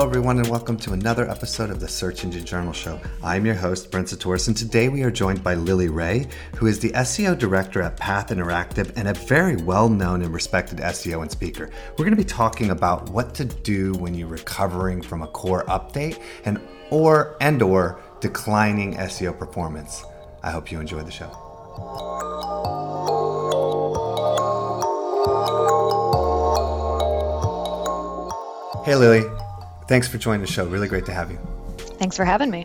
Hello, everyone, and welcome to another episode of the Search Engine Journal Show. I'm your host, Brent Csutoras, and today we are joined by Lily Ray, who is the SEO director at Path Interactive and a very well known and respected SEO and speaker. We're going to be talking about what to do when you're recovering from a core update and or and or declining SEO performance. I hope you enjoy the show. Hey, Lily. Thanks for joining the show. Really great to have you. Thanks for having me.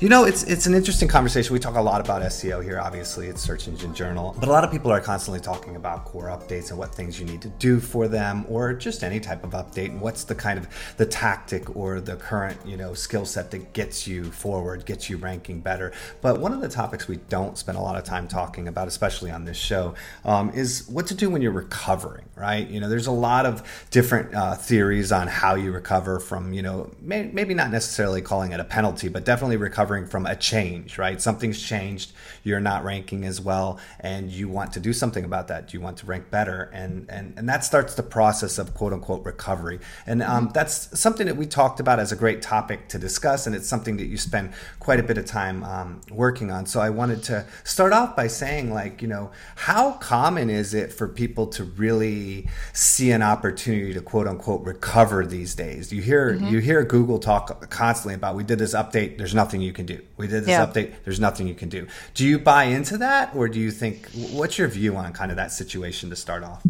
You know, it's it's an interesting conversation. We talk a lot about SEO here. Obviously, it's Search Engine Journal, but a lot of people are constantly talking about core updates and what things you need to do for them, or just any type of update, and what's the kind of the tactic or the current you know skill set that gets you forward, gets you ranking better. But one of the topics we don't spend a lot of time talking about, especially on this show, um, is what to do when you're recovering. Right? You know, there's a lot of different uh, theories on how you recover from you know may, maybe not necessarily calling it a penalty, but definitely recover recovering from a change, right? Something's changed, you're not ranking as well, and you want to do something about that. You want to rank better, and and and that starts the process of quote unquote recovery. And um, mm-hmm. that's something that we talked about as a great topic to discuss, and it's something that you spend quite a bit of time um, working on. So I wanted to start off by saying, like, you know, how common is it for people to really see an opportunity to quote unquote recover these days? You hear mm-hmm. you hear Google talk constantly about we did this update. There's nothing you can do. We did this yeah. update. There's nothing you can do. Do you buy into that, or do you think what's your view on kind of that situation to start off?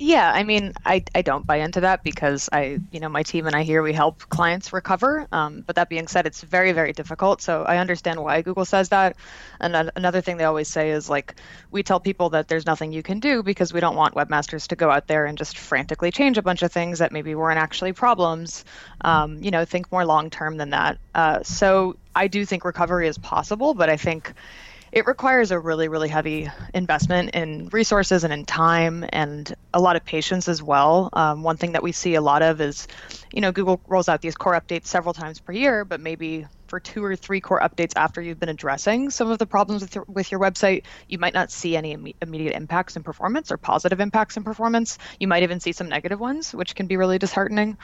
Yeah, I mean, I, I don't buy into that because I, you know, my team and I here we help clients recover. Um, but that being said, it's very, very difficult. So I understand why Google says that. And another thing they always say is like, we tell people that there's nothing you can do because we don't want webmasters to go out there and just frantically change a bunch of things that maybe weren't actually problems. Um, you know, think more long term than that. Uh, so I do think recovery is possible, but I think it requires a really really heavy investment in resources and in time and a lot of patience as well. Um, one thing that we see a lot of is you know google rolls out these core updates several times per year but maybe for two or three core updates after you've been addressing some of the problems with your, with your website, you might not see any Im- immediate impacts in performance or positive impacts in performance. You might even see some negative ones, which can be really disheartening.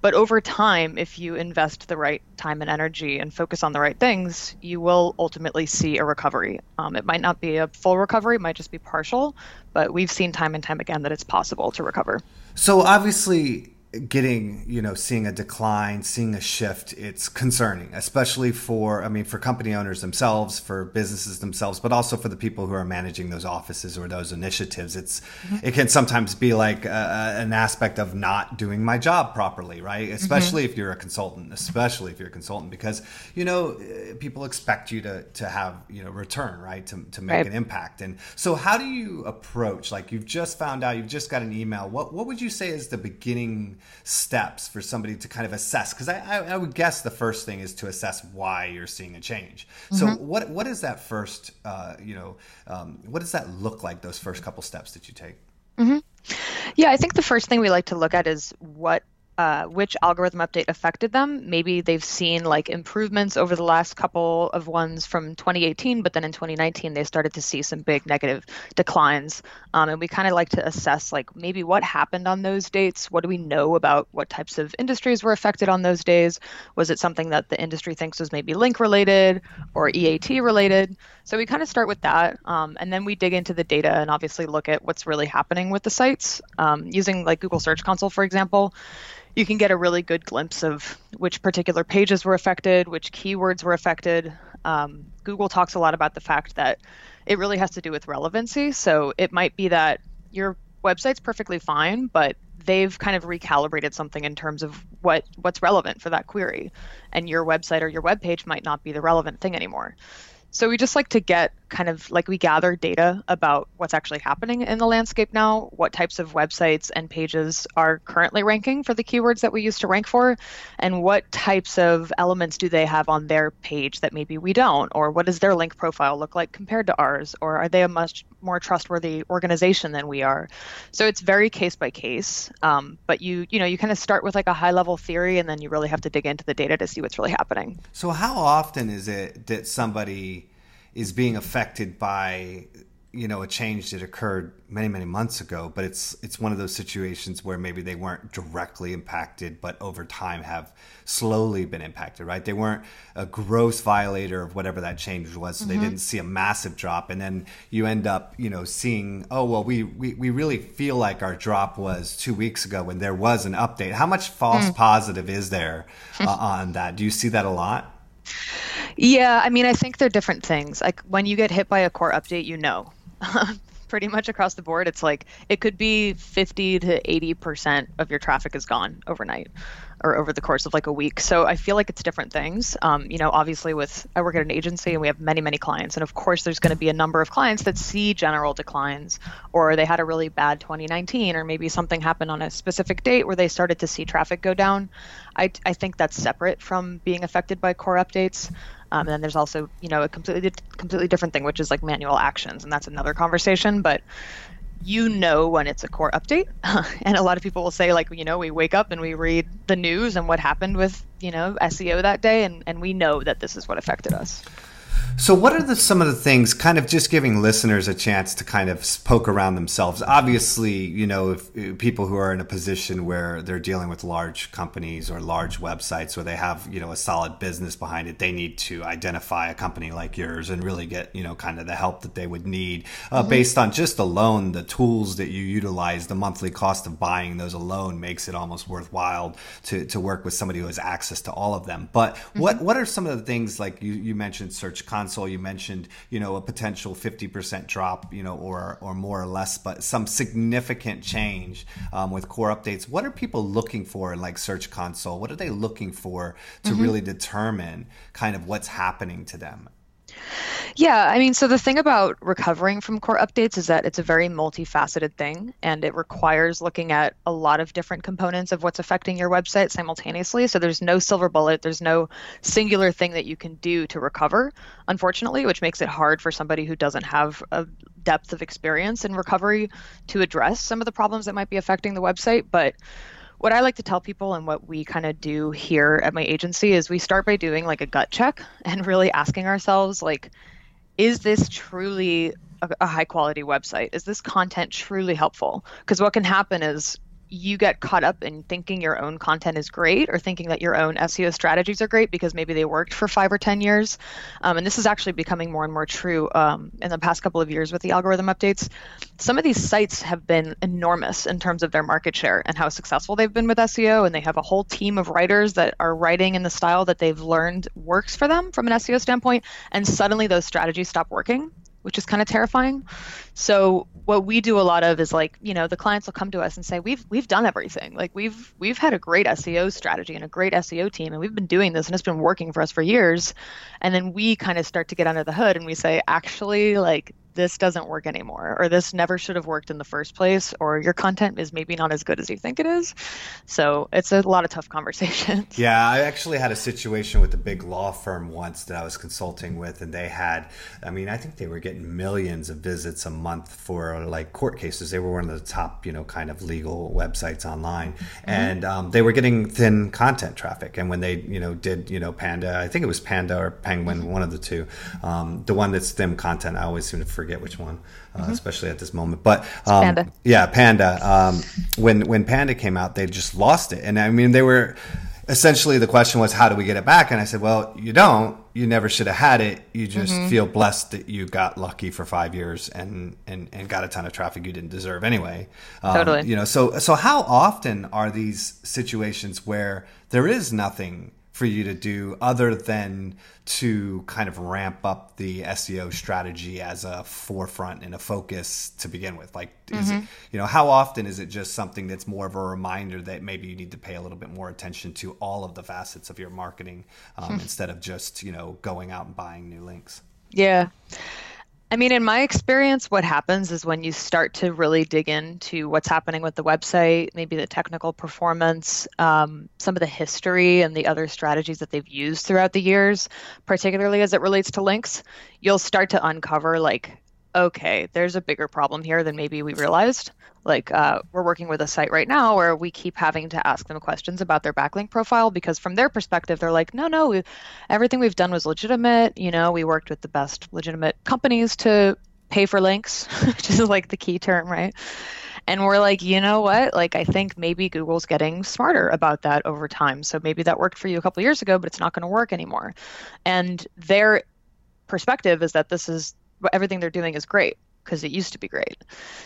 But over time, if you invest the right time and energy and focus on the right things, you will ultimately see a recovery. Um, it might not be a full recovery, it might just be partial, but we've seen time and time again that it's possible to recover. So obviously, getting you know seeing a decline seeing a shift it's concerning especially for i mean for company owners themselves for businesses themselves but also for the people who are managing those offices or those initiatives it's mm-hmm. it can sometimes be like a, an aspect of not doing my job properly right mm-hmm. especially mm-hmm. if you're a consultant especially if you're a consultant because you know people expect you to to have you know return right to, to make right. an impact and so how do you approach like you've just found out you've just got an email what what would you say is the beginning steps for somebody to kind of assess? Because I, I, I, would guess the first thing is to assess why you're seeing a change. Mm-hmm. So what what is that first? Uh, you know, um, what does that look like? Those first couple steps that you take. Mm-hmm. Yeah, I think the first thing we like to look at is what uh, which algorithm update affected them. Maybe they've seen like improvements over the last couple of ones from 2018, but then in 2019 they started to see some big negative declines. Um, and we kind of like to assess like maybe what happened on those dates. What do we know about what types of industries were affected on those days? Was it something that the industry thinks was maybe link related or EAT related? So we kind of start with that, um, and then we dig into the data and obviously look at what's really happening with the sites um, using like Google Search Console, for example you can get a really good glimpse of which particular pages were affected, which keywords were affected. Um, Google talks a lot about the fact that it really has to do with relevancy. So it might be that your website's perfectly fine, but they've kind of recalibrated something in terms of what what's relevant for that query, and your website or your web page might not be the relevant thing anymore. So we just like to get kind of like we gather data about what's actually happening in the landscape now, what types of websites and pages are currently ranking for the keywords that we used to rank for, and what types of elements do they have on their page that maybe we don't, or what does their link profile look like compared to ours, or are they a much more trustworthy organization than we are? So it's very case by case, um, but you you know you kind of start with like a high level theory, and then you really have to dig into the data to see what's really happening. So how often is it that somebody is being affected by you know a change that occurred many many months ago but it's it's one of those situations where maybe they weren't directly impacted but over time have slowly been impacted right they weren't a gross violator of whatever that change was so mm-hmm. they didn't see a massive drop and then you end up you know seeing oh well we we, we really feel like our drop was two weeks ago when there was an update how much false mm. positive is there uh, on that do you see that a lot yeah, I mean, I think they're different things. Like when you get hit by a core update, you know. Pretty much across the board, it's like it could be 50 to 80% of your traffic is gone overnight or over the course of like a week. So I feel like it's different things. Um, you know, obviously with I work at an agency and we have many, many clients. And of course there's going to be a number of clients that see general declines or they had a really bad 2019 or maybe something happened on a specific date where they started to see traffic go down. I, I think that's separate from being affected by core updates. Um, and then there's also, you know, a completely completely different thing, which is like manual actions, and that's another conversation. But you know when it's a core update, and a lot of people will say like, you know, we wake up and we read the news and what happened with you know SEO that day, and and we know that this is what affected us. So, what are the, some of the things, kind of just giving listeners a chance to kind of poke around themselves? Obviously, you know, if, if, people who are in a position where they're dealing with large companies or large websites where they have, you know, a solid business behind it, they need to identify a company like yours and really get, you know, kind of the help that they would need uh, mm-hmm. based on just alone the tools that you utilize, the monthly cost of buying those alone makes it almost worthwhile to, to work with somebody who has access to all of them. But mm-hmm. what, what are some of the things like you, you mentioned search? Console, you mentioned, you know, a potential 50% drop, you know, or, or more or less, but some significant change um, with core updates. What are people looking for in like Search Console? What are they looking for to mm-hmm. really determine kind of what's happening to them? Yeah, I mean, so the thing about recovering from core updates is that it's a very multifaceted thing and it requires looking at a lot of different components of what's affecting your website simultaneously. So there's no silver bullet, there's no singular thing that you can do to recover, unfortunately, which makes it hard for somebody who doesn't have a depth of experience in recovery to address some of the problems that might be affecting the website. But what I like to tell people and what we kind of do here at my agency is we start by doing like a gut check and really asking ourselves like is this truly a, a high quality website? Is this content truly helpful? Because what can happen is you get caught up in thinking your own content is great or thinking that your own SEO strategies are great because maybe they worked for five or 10 years. Um, and this is actually becoming more and more true um, in the past couple of years with the algorithm updates. Some of these sites have been enormous in terms of their market share and how successful they've been with SEO. And they have a whole team of writers that are writing in the style that they've learned works for them from an SEO standpoint. And suddenly those strategies stop working which is kind of terrifying. So what we do a lot of is like, you know, the clients will come to us and say, "We've we've done everything. Like we've we've had a great SEO strategy and a great SEO team and we've been doing this and it's been working for us for years." And then we kind of start to get under the hood and we say, "Actually, like this doesn't work anymore or this never should have worked in the first place or your content is maybe not as good as you think it is. So it's a lot of tough conversations. Yeah i actually had a situation with a big law firm once that i was consulting with and they had i mean i think they were getting millions of visits a month for like court cases. They were one of the top you know kind of legal websites online. Mm-hmm. and um, they were getting thin content traffic. And when they you know did you know panda i think it was panda or penguin mm-hmm. one of the two um, the one that's thin content i always seem to forget forget which one, uh, mm-hmm. especially at this moment. But um, Panda. yeah, Panda. Um, when when Panda came out, they just lost it, and I mean they were essentially the question was how do we get it back and i said well you don't you never should have had it you just mm-hmm. feel blessed that you got lucky for five years and, and and got a ton of traffic you didn't deserve anyway um, totally you know so so how often are these situations where there is nothing for you to do other than to kind of ramp up the SEO strategy as a forefront and a focus to begin with? Like, is mm-hmm. it, you know, how often is it just something that's more of a reminder that maybe you need to pay a little bit more attention to all of the facets of your marketing um, hmm. instead of just, you know, going out and buying new links? Yeah. I mean, in my experience, what happens is when you start to really dig into what's happening with the website, maybe the technical performance, um, some of the history, and the other strategies that they've used throughout the years, particularly as it relates to links, you'll start to uncover like okay, there's a bigger problem here than maybe we realized. Like, uh, we're working with a site right now where we keep having to ask them questions about their backlink profile because, from their perspective, they're like, no, no, we, everything we've done was legitimate. You know, we worked with the best legitimate companies to pay for links, which is like the key term, right? And we're like, you know what? Like, I think maybe Google's getting smarter about that over time. So maybe that worked for you a couple years ago, but it's not going to work anymore. And their perspective is that this is everything they're doing is great because it used to be great.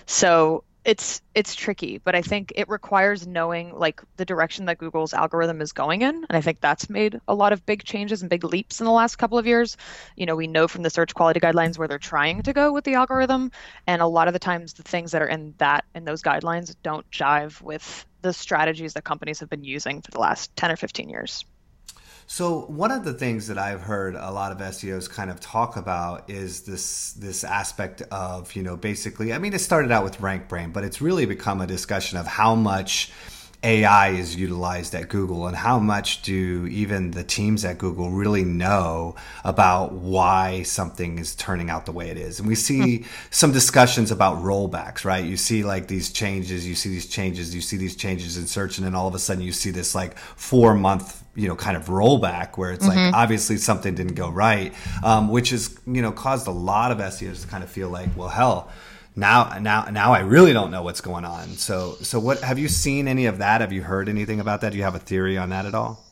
So it's it's tricky, but I think it requires knowing like the direction that Google's algorithm is going in, and I think that's made a lot of big changes and big leaps in the last couple of years. You know, we know from the search quality guidelines where they're trying to go with the algorithm, and a lot of the times the things that are in that in those guidelines don't jive with the strategies that companies have been using for the last 10 or 15 years. So one of the things that I've heard a lot of SEOs kind of talk about is this this aspect of you know basically I mean it started out with RankBrain but it's really become a discussion of how much AI is utilized at Google and how much do even the teams at Google really know about why something is turning out the way it is. And we see some discussions about rollbacks, right? You see like these changes, you see these changes, you see these changes in search, and then all of a sudden you see this like four month you know kind of rollback where it's mm-hmm. like obviously something didn't go right um, which has you know caused a lot of seos to kind of feel like well hell now now now i really don't know what's going on. So so what have you seen any of that? Have you heard anything about that? Do you have a theory on that at all?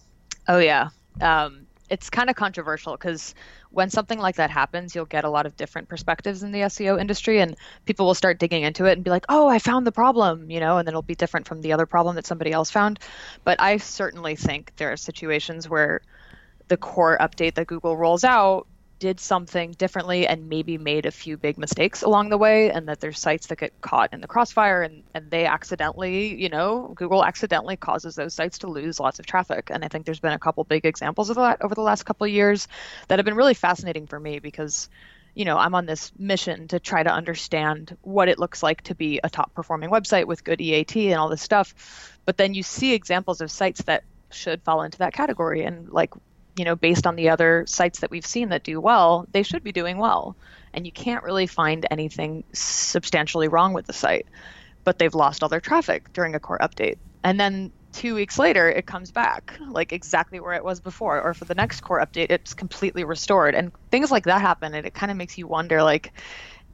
Oh yeah. Um, it's kind of controversial because when something like that happens, you'll get a lot of different perspectives in the SEO industry, and people will start digging into it and be like, "Oh, I found the problem," you know, and then it'll be different from the other problem that somebody else found. But I certainly think there are situations where the core update that Google rolls out did something differently and maybe made a few big mistakes along the way and that there's sites that get caught in the crossfire and, and they accidentally you know google accidentally causes those sites to lose lots of traffic. And i think there's been a couple big examples of that over the last couple years that have been really fascinating for me because you know i'm on this mission to try to understand what it looks like to be a top performing website with good eat and all this stuff. But then you see examples of sites that should fall into that category. And like you know, based on the other sites that we've seen that do well, they should be doing well. And you can't really find anything substantially wrong with the site. But they've lost all their traffic during a core update. And then two weeks later, it comes back, like exactly where it was before. Or for the next core update, it's completely restored. And things like that happen. And it kind of makes you wonder, like,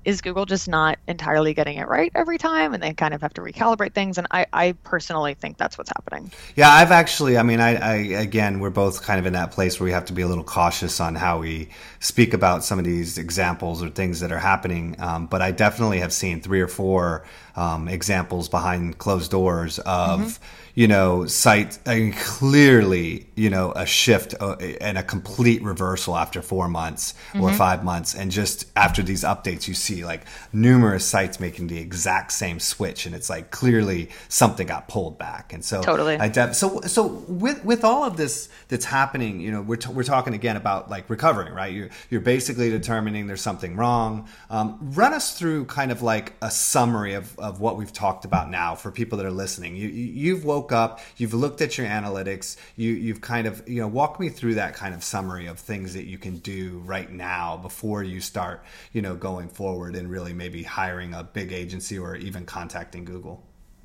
is Google just not entirely getting it right every time and they kind of have to recalibrate things? And I, I personally think that's what's happening. Yeah, I've actually, I mean, I, I, again, we're both kind of in that place where we have to be a little cautious on how we speak about some of these examples or things that are happening. Um, but I definitely have seen three or four um, examples behind closed doors of. Mm-hmm you know, site I mean, clearly, you know, a shift uh, and a complete reversal after four months mm-hmm. or five months. And just after these updates, you see like numerous sites making the exact same switch. And it's like clearly something got pulled back. And so, totally. I def- so, so with, with all of this that's happening, you know, we're, t- we're talking again about like recovering, right? You're, you're basically determining there's something wrong. Um, run us through kind of like a summary of, of what we've talked about now for people that are listening. You, you've woken woke up, you've looked at your analytics, you you've kind of you know walk me through that kind of summary of things that you can do right now before you start you know going forward and really maybe hiring a big agency or even contacting Google.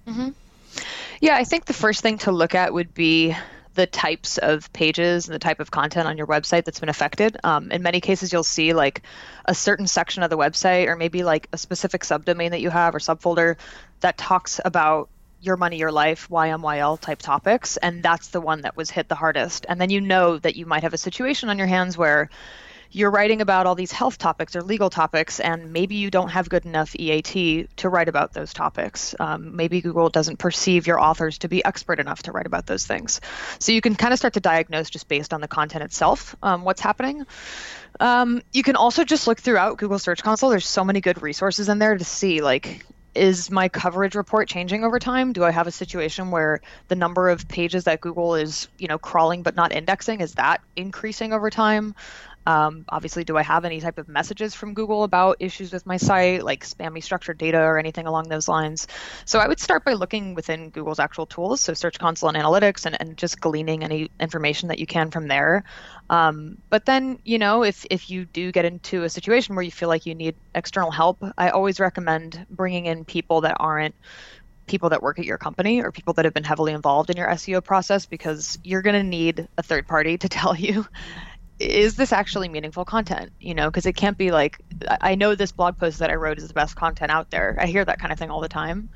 Mm-hmm. Yeah, I think the first thing to look at would be the types of pages and the type of content on your website that's been affected. Um, in many cases, you'll see like a certain section of the website, or maybe like a specific subdomain that you have or subfolder that talks about your money, your life, YMYL type topics. And that's the one that was hit the hardest. And then you know that you might have a situation on your hands where you're writing about all these health topics or legal topics, and maybe you don't have good enough EAT to write about those topics. Um, maybe Google doesn't perceive your authors to be expert enough to write about those things. So you can kind of start to diagnose just based on the content itself um, what's happening. Um, you can also just look throughout Google Search Console. There's so many good resources in there to see like is my coverage report changing over time? Do I have a situation where the number of pages that Google is, you know, crawling but not indexing is that increasing over time? Um, obviously, do I have any type of messages from Google about issues with my site, like spammy structured data or anything along those lines? So I would start by looking within Google's actual tools, so Search Console and Analytics, and, and just gleaning any information that you can from there. Um, but then, you know, if, if you do get into a situation where you feel like you need external help, I always recommend bringing in people that aren't people that work at your company or people that have been heavily involved in your SEO process because you're going to need a third party to tell you is this actually meaningful content? You know, because it can't be like, I know this blog post that I wrote is the best content out there. I hear that kind of thing all the time.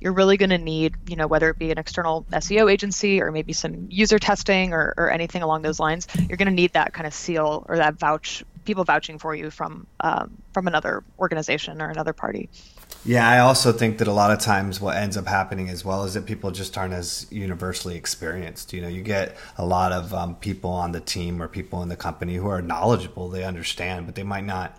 You're really going to need, you know, whether it be an external SEO agency or maybe some user testing or, or anything along those lines, you're going to need that kind of seal or that vouch, people vouching for you from um, from another organization or another party. Yeah, I also think that a lot of times what ends up happening as well is that people just aren't as universally experienced. You know, you get a lot of um, people on the team or people in the company who are knowledgeable, they understand, but they might not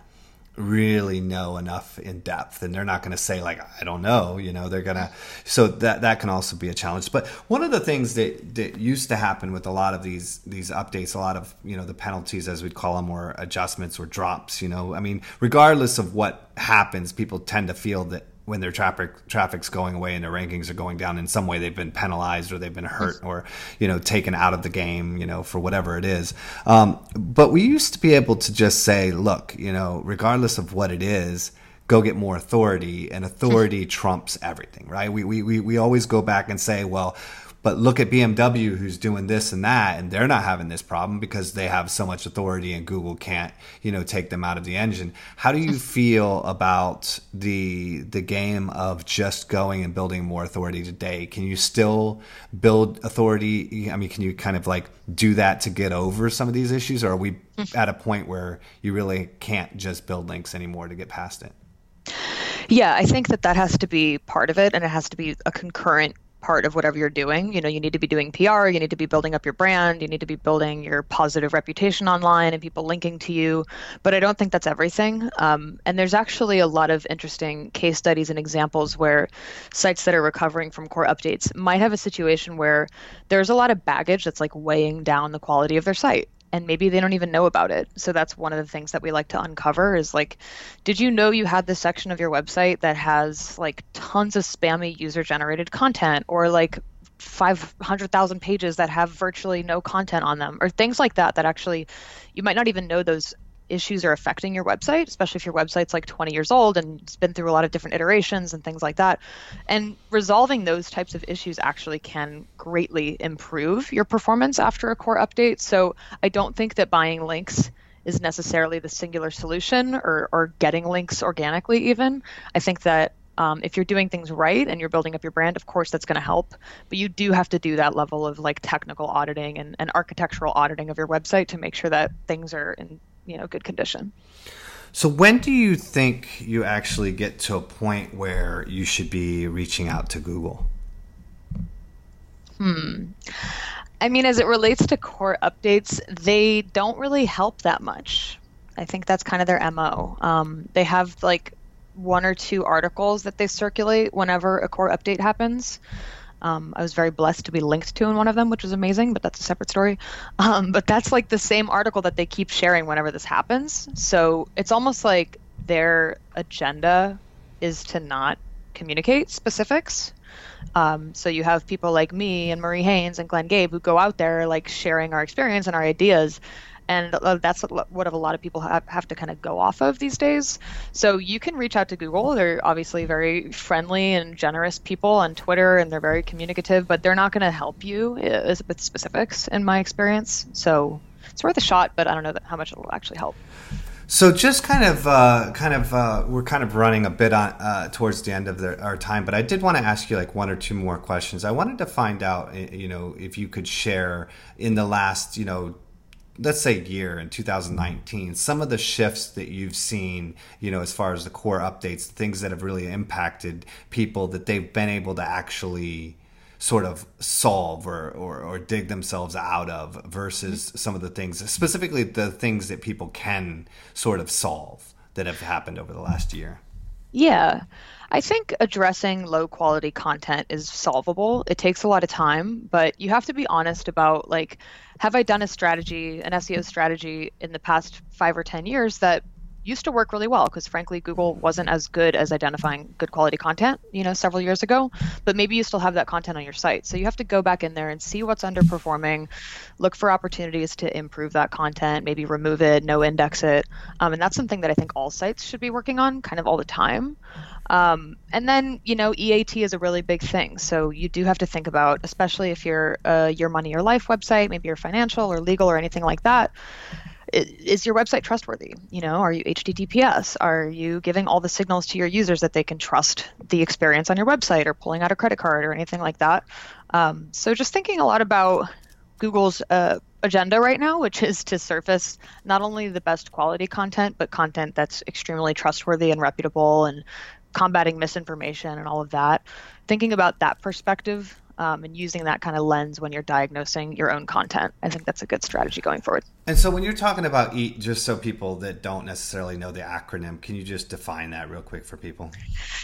really know enough in depth and they're not going to say like i don't know you know? They're going to so that that can also be a challenge. But one of the things that that used to happen with a lot of these these updates a lot of you know the penalties as we'd call them or adjustments or drops you know? I mean regardless of what happens people tend to feel that when their traffic traffic's going away and their rankings are going down in some way they've been penalized or they've been hurt or you know taken out of the game you know for whatever it is. Um, but we used to be able to just say look you know regardless of what it is go get more authority and authority trumps everything right? We, we, we always go back and say well but look at BMW who's doing this and that, and they're not having this problem because they have so much authority and Google can't, you know, take them out of the engine. How do you feel about the the game of just going and building more authority today? Can you still build authority? I mean, can you kind of like do that to get over some of these issues, or are we at a point where you really can't just build links anymore to get past it? Yeah, I think that that has to be part of it, and it has to be a concurrent part of whatever you're doing. You know, you need to be doing PR, you need to be building up your brand, you need to be building your positive reputation online and people linking to you. But I don't think that's everything. Um, and there's actually a lot of interesting case studies and examples where sites that are recovering from core updates might have a situation where there's a lot of baggage that's like weighing down the quality of their site and maybe they don't even know about it. So that's one of the things that we like to uncover is like, did you know you had this section of your website that has like tons of spammy user generated content or like 500,000 pages that have virtually no content on them or things like that that actually you might not even know those issues are affecting your website, especially if your website's like 20 years old and it's been through a lot of different iterations and things like that. And resolving those types of issues actually can greatly improve your performance after a core update. So I don't think that buying links is necessarily the singular solution or, or getting links organically, even. I think that um, if you're doing things right and you're building up your brand, of course that's going to help. But you do have to do that level of like technical auditing and, and architectural auditing of your website to make sure that things are in you know good condition. So when do you think you actually get to a point where you should be reaching out to Google? Hmm. I mean, as it relates to core updates, they don't really help that much. I think that's kind of their MO. Um, they have like one or two articles that they circulate whenever a core update happens. Um, I was very blessed to be linked to in one of them, which was amazing, but that's a separate story. Um, but that's like the same article that they keep sharing whenever this happens. So it's almost like their agenda is to not communicate specifics. Um, so you have people like me and Marie Haynes and Glenn Gabe who go out there like sharing our experience and our ideas and that's what a lot of people have, have to kind of go off of these days. So you can reach out to Google. They're obviously very friendly and generous people on Twitter, and they're very communicative, but they're not going to help you uh, with specifics, in my experience. So it's worth a shot, but I don't know how much it will actually help. So just kind of, uh, kind of, uh, we're kind of running a bit on uh, towards the end of the, our time, but I did want to ask you like one or two more questions. I wanted to find out, you know, if you could share in the last, you know, let's say year in 2019 some of the shifts that you've seen you know as far as the core updates things that have really impacted people that they've been able to actually sort of solve or, or, or dig themselves out of versus some of the things specifically the things that people can sort of solve that have happened over the last year? Yeah I think addressing low quality content is solvable. It takes a lot of time, but you have to be honest about like, have I done a strategy, an SEO strategy in the past five or 10 years that used to work really well because frankly google wasn't as good as identifying good quality content you know several years ago but maybe you still have that content on your site so you have to go back in there and see what's underperforming look for opportunities to improve that content maybe remove it no index it um, and that's something that i think all sites should be working on kind of all the time um, and then, you know, EAT is a really big thing. So you do have to think about, especially if you're a Your Money Your Life website, maybe you're financial or legal or anything like that. Is your website trustworthy? You know, are you HTTPS? Are you giving all the signals to your users that they can trust the experience on your website or pulling out a credit card or anything like that? Um, so just thinking a lot about Google's uh, agenda right now, which is to surface not only the best quality content, but content that's extremely trustworthy and reputable and combating misinformation and all of that. Thinking about that perspective um, and using that kind of lens when you're diagnosing your own content. I think that's a good strategy going forward. And so, when you're talking about EAT, just so people that don't necessarily know the acronym, can you just define that real quick for people?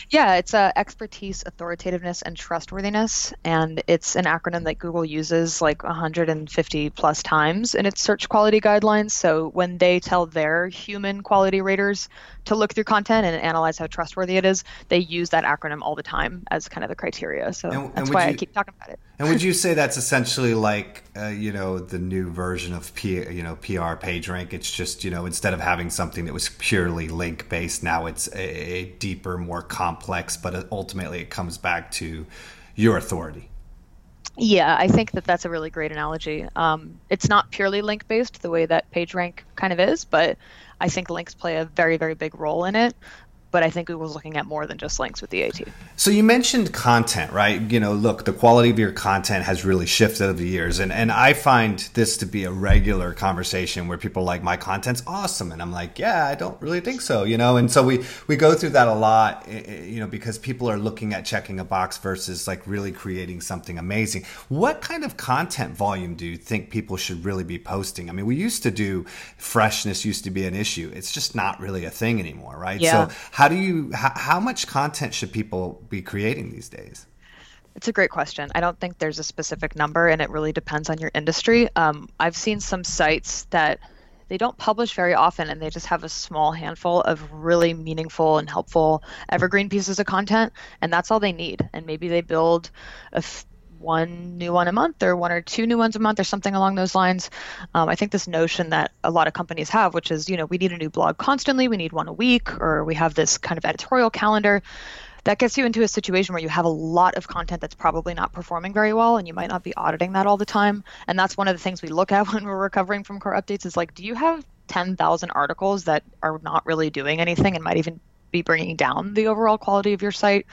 Yeah, it's uh, expertise, authoritativeness, and trustworthiness. And it's an acronym that Google uses like 150 plus times in its search quality guidelines. So, when they tell their human quality raters to look through content and analyze how trustworthy it is, they use that acronym all the time as kind of the criteria. So, and, that's and why you, I keep talking about it. And would you say that's essentially like, uh, you know, the new version of P, you know, PR PageRank? It's just, you know, instead of having something that was purely link based, now it's a, a deeper, more complex, but ultimately it comes back to your authority. Yeah, I think that that's a really great analogy. Um, it's not purely link based the way that PageRank kind of is, but I think links play a very, very big role in it but I think Google's looking at more than just links with the EAT. So you mentioned content, right? You know, look, the quality of your content has really shifted over the years, and and I find this to be a regular conversation where people are like, my content's awesome, and I'm like, yeah, I don't really think so, you know. And so we we go through that a lot, you know, because people are looking at checking a box versus like really creating something amazing. What kind of content volume do you think people should really be posting? I mean, we used to do freshness used to be an issue. It's just not really a thing anymore, right? Yeah. So how do you how, how much content should people be creating these days? It's a great question. I don't think there's a specific number, and it really depends on your industry. Um, I've seen some sites that they don't publish very often, and they just have a small handful of really meaningful and helpful evergreen pieces of content, and that's all they need. And maybe they build a f- one new one a month or one or two new ones a month or something along those lines. Um, I think this notion that a lot of companies have, which is, you know, we need a new blog constantly, we need one a week, or we have this kind of editorial calendar, that gets you into a situation where you have a lot of content that's probably not performing very well and you might not be auditing that all the time. And that's one of the things we look at when we're recovering from core updates is like, do you have 10,000 articles that are not really doing anything and might even be bringing down the overall quality of your site.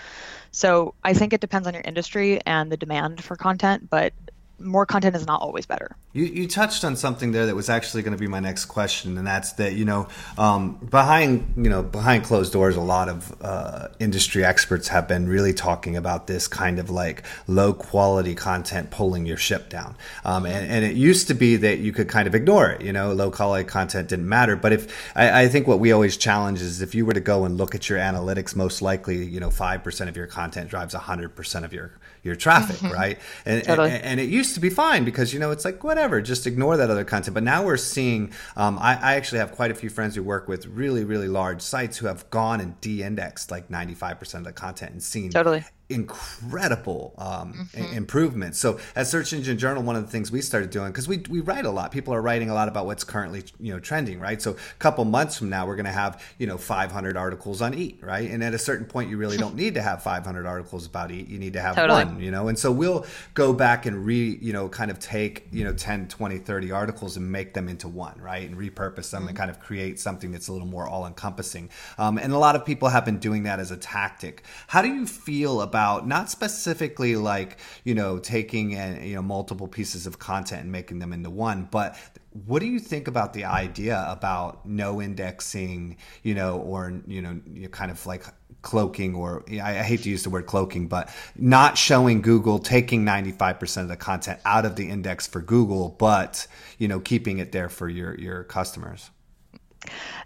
So I think it depends on your industry and the demand for content, but more content is not always better. You, you touched on something there that was actually going to be my next question, and that's that you know um, behind you know behind closed doors, a lot of uh, industry experts have been really talking about this kind of like low quality content pulling your ship down, um, and, and, it used to be that you could kind of ignore it. You know, low quality content didn't matter, but if I, I think what we always challenge is if you were to go and look at your analytics, most likely you know five percent of your content drives hundred percent of your your traffic, mm-hmm. right? And, totally. and, and it used to be fine because you know it's like whatever, just ignore that other content. But now we're seeing. Um, I, I, actually have quite a few friends who work with really really large sites who have gone and de-indexed like ninety five percent of the content and seen totally incredible um, mm-hmm. improvements. So at Search Engine Journal, one of the things we started doing because we we write a lot. People are writing a lot about what's currently you know trending, right? So a couple months from now, we're going to have you know 500 articles on EAT, right? And at a certain point, you really don't need to have 500 articles about EAT. You need to have totally. one, you know. And so we'll go back and re you know kind of take you know 10, 20, 30 articles and make them into one, right? And repurpose them mm-hmm. and kind of create something that's a little more all encompassing. Um, and a lot of people have been doing that as a tactic. How do you feel about about not specifically like you know taking and you know multiple pieces of content and making them into one but what do you think about the idea about no indexing you know or you know kind of like cloaking or I, hate to use the word cloaking but not showing google taking 95% of the content out of the index for google but you know keeping it there for your your customers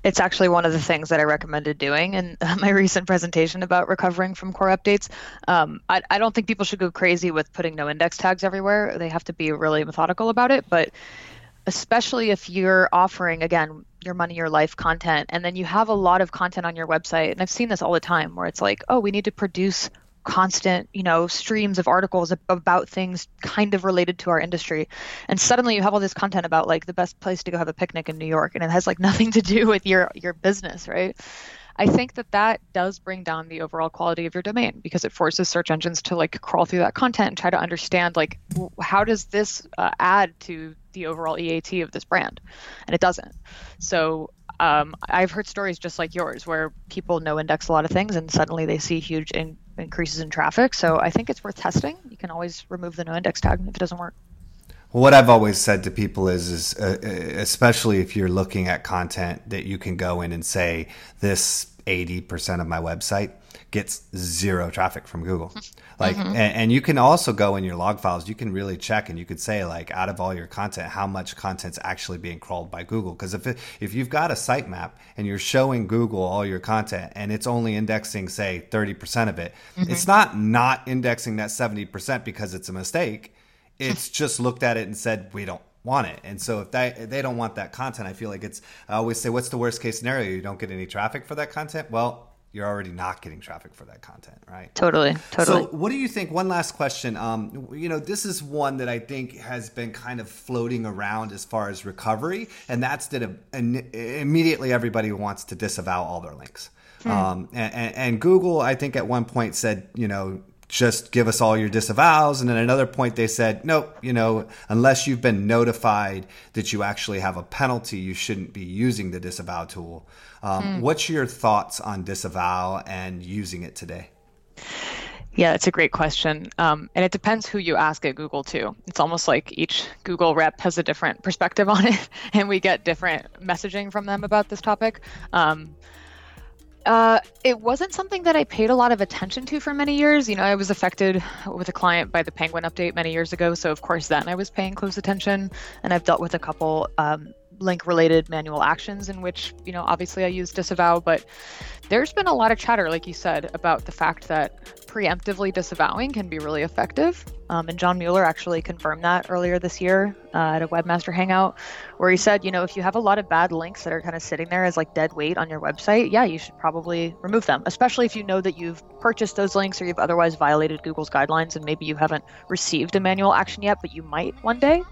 it's actually one of the things that I recommended doing in my recent presentation about recovering from core updates. Um, I, I don't think people should go crazy with putting no index tags everywhere. They have to be really methodical about it. But especially if you're offering, again, your money, your life content, and then you have a lot of content on your website. And I've seen this all the time where it's like, oh, we need to produce constant, you know, streams of articles about things kind of related to our industry. And suddenly you have all this content about like the best place to go have a picnic in New York and it has like nothing to do with your your business, right? I think that that does bring down the overall quality of your domain because it forces search engines to like crawl through that content and try to understand like how does this uh, add to the overall EAT of this brand, and it doesn't. So um, I've heard stories just like yours where people no index a lot of things and suddenly they see huge in- increases in traffic. So I think it's worth testing. You can always remove the no index tag if it doesn't work. What I've always said to people is, is uh, uh especially if you're looking at content that you can go in and say this 80% of my website gets zero traffic from Google. Like, mm-hmm. and, and, you can also go in your log files, you can really check and you could say like out of all your content, how much content's actually being crawled by Google. Cause if, it, if you've got a sitemap and you're showing Google all your content and it's only indexing, say 30% of it, mm-hmm. it's not not indexing that 70% because it's a mistake. It's just looked at it and said, we don't want it. And so if they if they don't want that content, I feel like it's I always say what's the worst case scenario? You don't get any traffic for that content? Well, you're already not getting traffic for that content, right? Totally, totally. So, what do you think? One last question. Um, you know, this is one that I think has been kind of floating around as far as recovery, and that's that immediately everybody wants to disavow all their links. Hmm. Um, and, and Google, I think, at one point said, you know, just give us all your disavows. And at another point, they said, nope, you know, unless you've been notified that you actually have a penalty, you shouldn't be using the disavow tool. Um, mm. What's your thoughts on disavow and using it today? Yeah, that's a great question. Um, and it depends who you ask at Google, too. It's almost like each Google rep has a different perspective on it, and we get different messaging from them about this topic. Um, uh, it wasn't something that I paid a lot of attention to for many years. You know, I was affected with a client by the Penguin update many years ago, so of course then I was paying close attention. And I've dealt with a couple um, link-related manual actions in which, you know, obviously I use disavow, but there's been a lot of chatter, like you said, about the fact that preemptively disavowing can be really effective. Um, and John Mueller actually confirmed that earlier this year uh, at a Webmaster Hangout, where he said, you know, if you have a lot of bad links that are kind of sitting there as like dead weight on your website, yeah, you should probably remove them, especially if you know that you've purchased those links or you've otherwise violated Google's guidelines and maybe you haven't received a manual action yet, but you might one day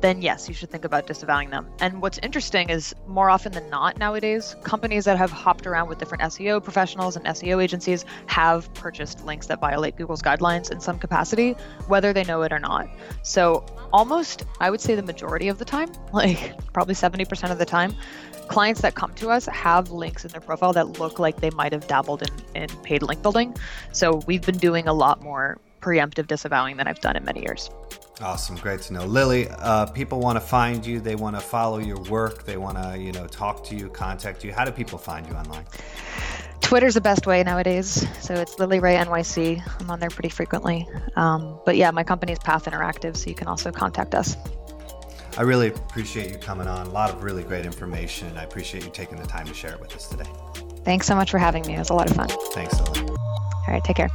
then yes, you should think about disavowing them. And what's interesting is more often than not nowadays, companies that have hopped around with different SEO professionals and SEO agencies have purchased links that violate Google's guidelines in some capacity, whether they know it or not. So almost, I would say the majority of the time, like probably 70% of the time, clients that come to us have links in their profile that look like they might have dabbled in, in paid link building. So we've been doing a lot more preemptive disavowing than I've done in many years. Awesome, great to know, Lily. Uh, people want to find you. They want to follow your work. They want to, you know, talk to you, contact you. How do people find you online? Twitter's the best way nowadays. So it's Lily Ray NYC. I'm on there pretty frequently. Um, but yeah, my company is Path Interactive, so you can also contact us. I really appreciate you coming on. A lot of really great information. I appreciate you taking the time to share it with us today. Thanks so much for having me. It was a lot of fun. Thanks, Lily. All right, take care.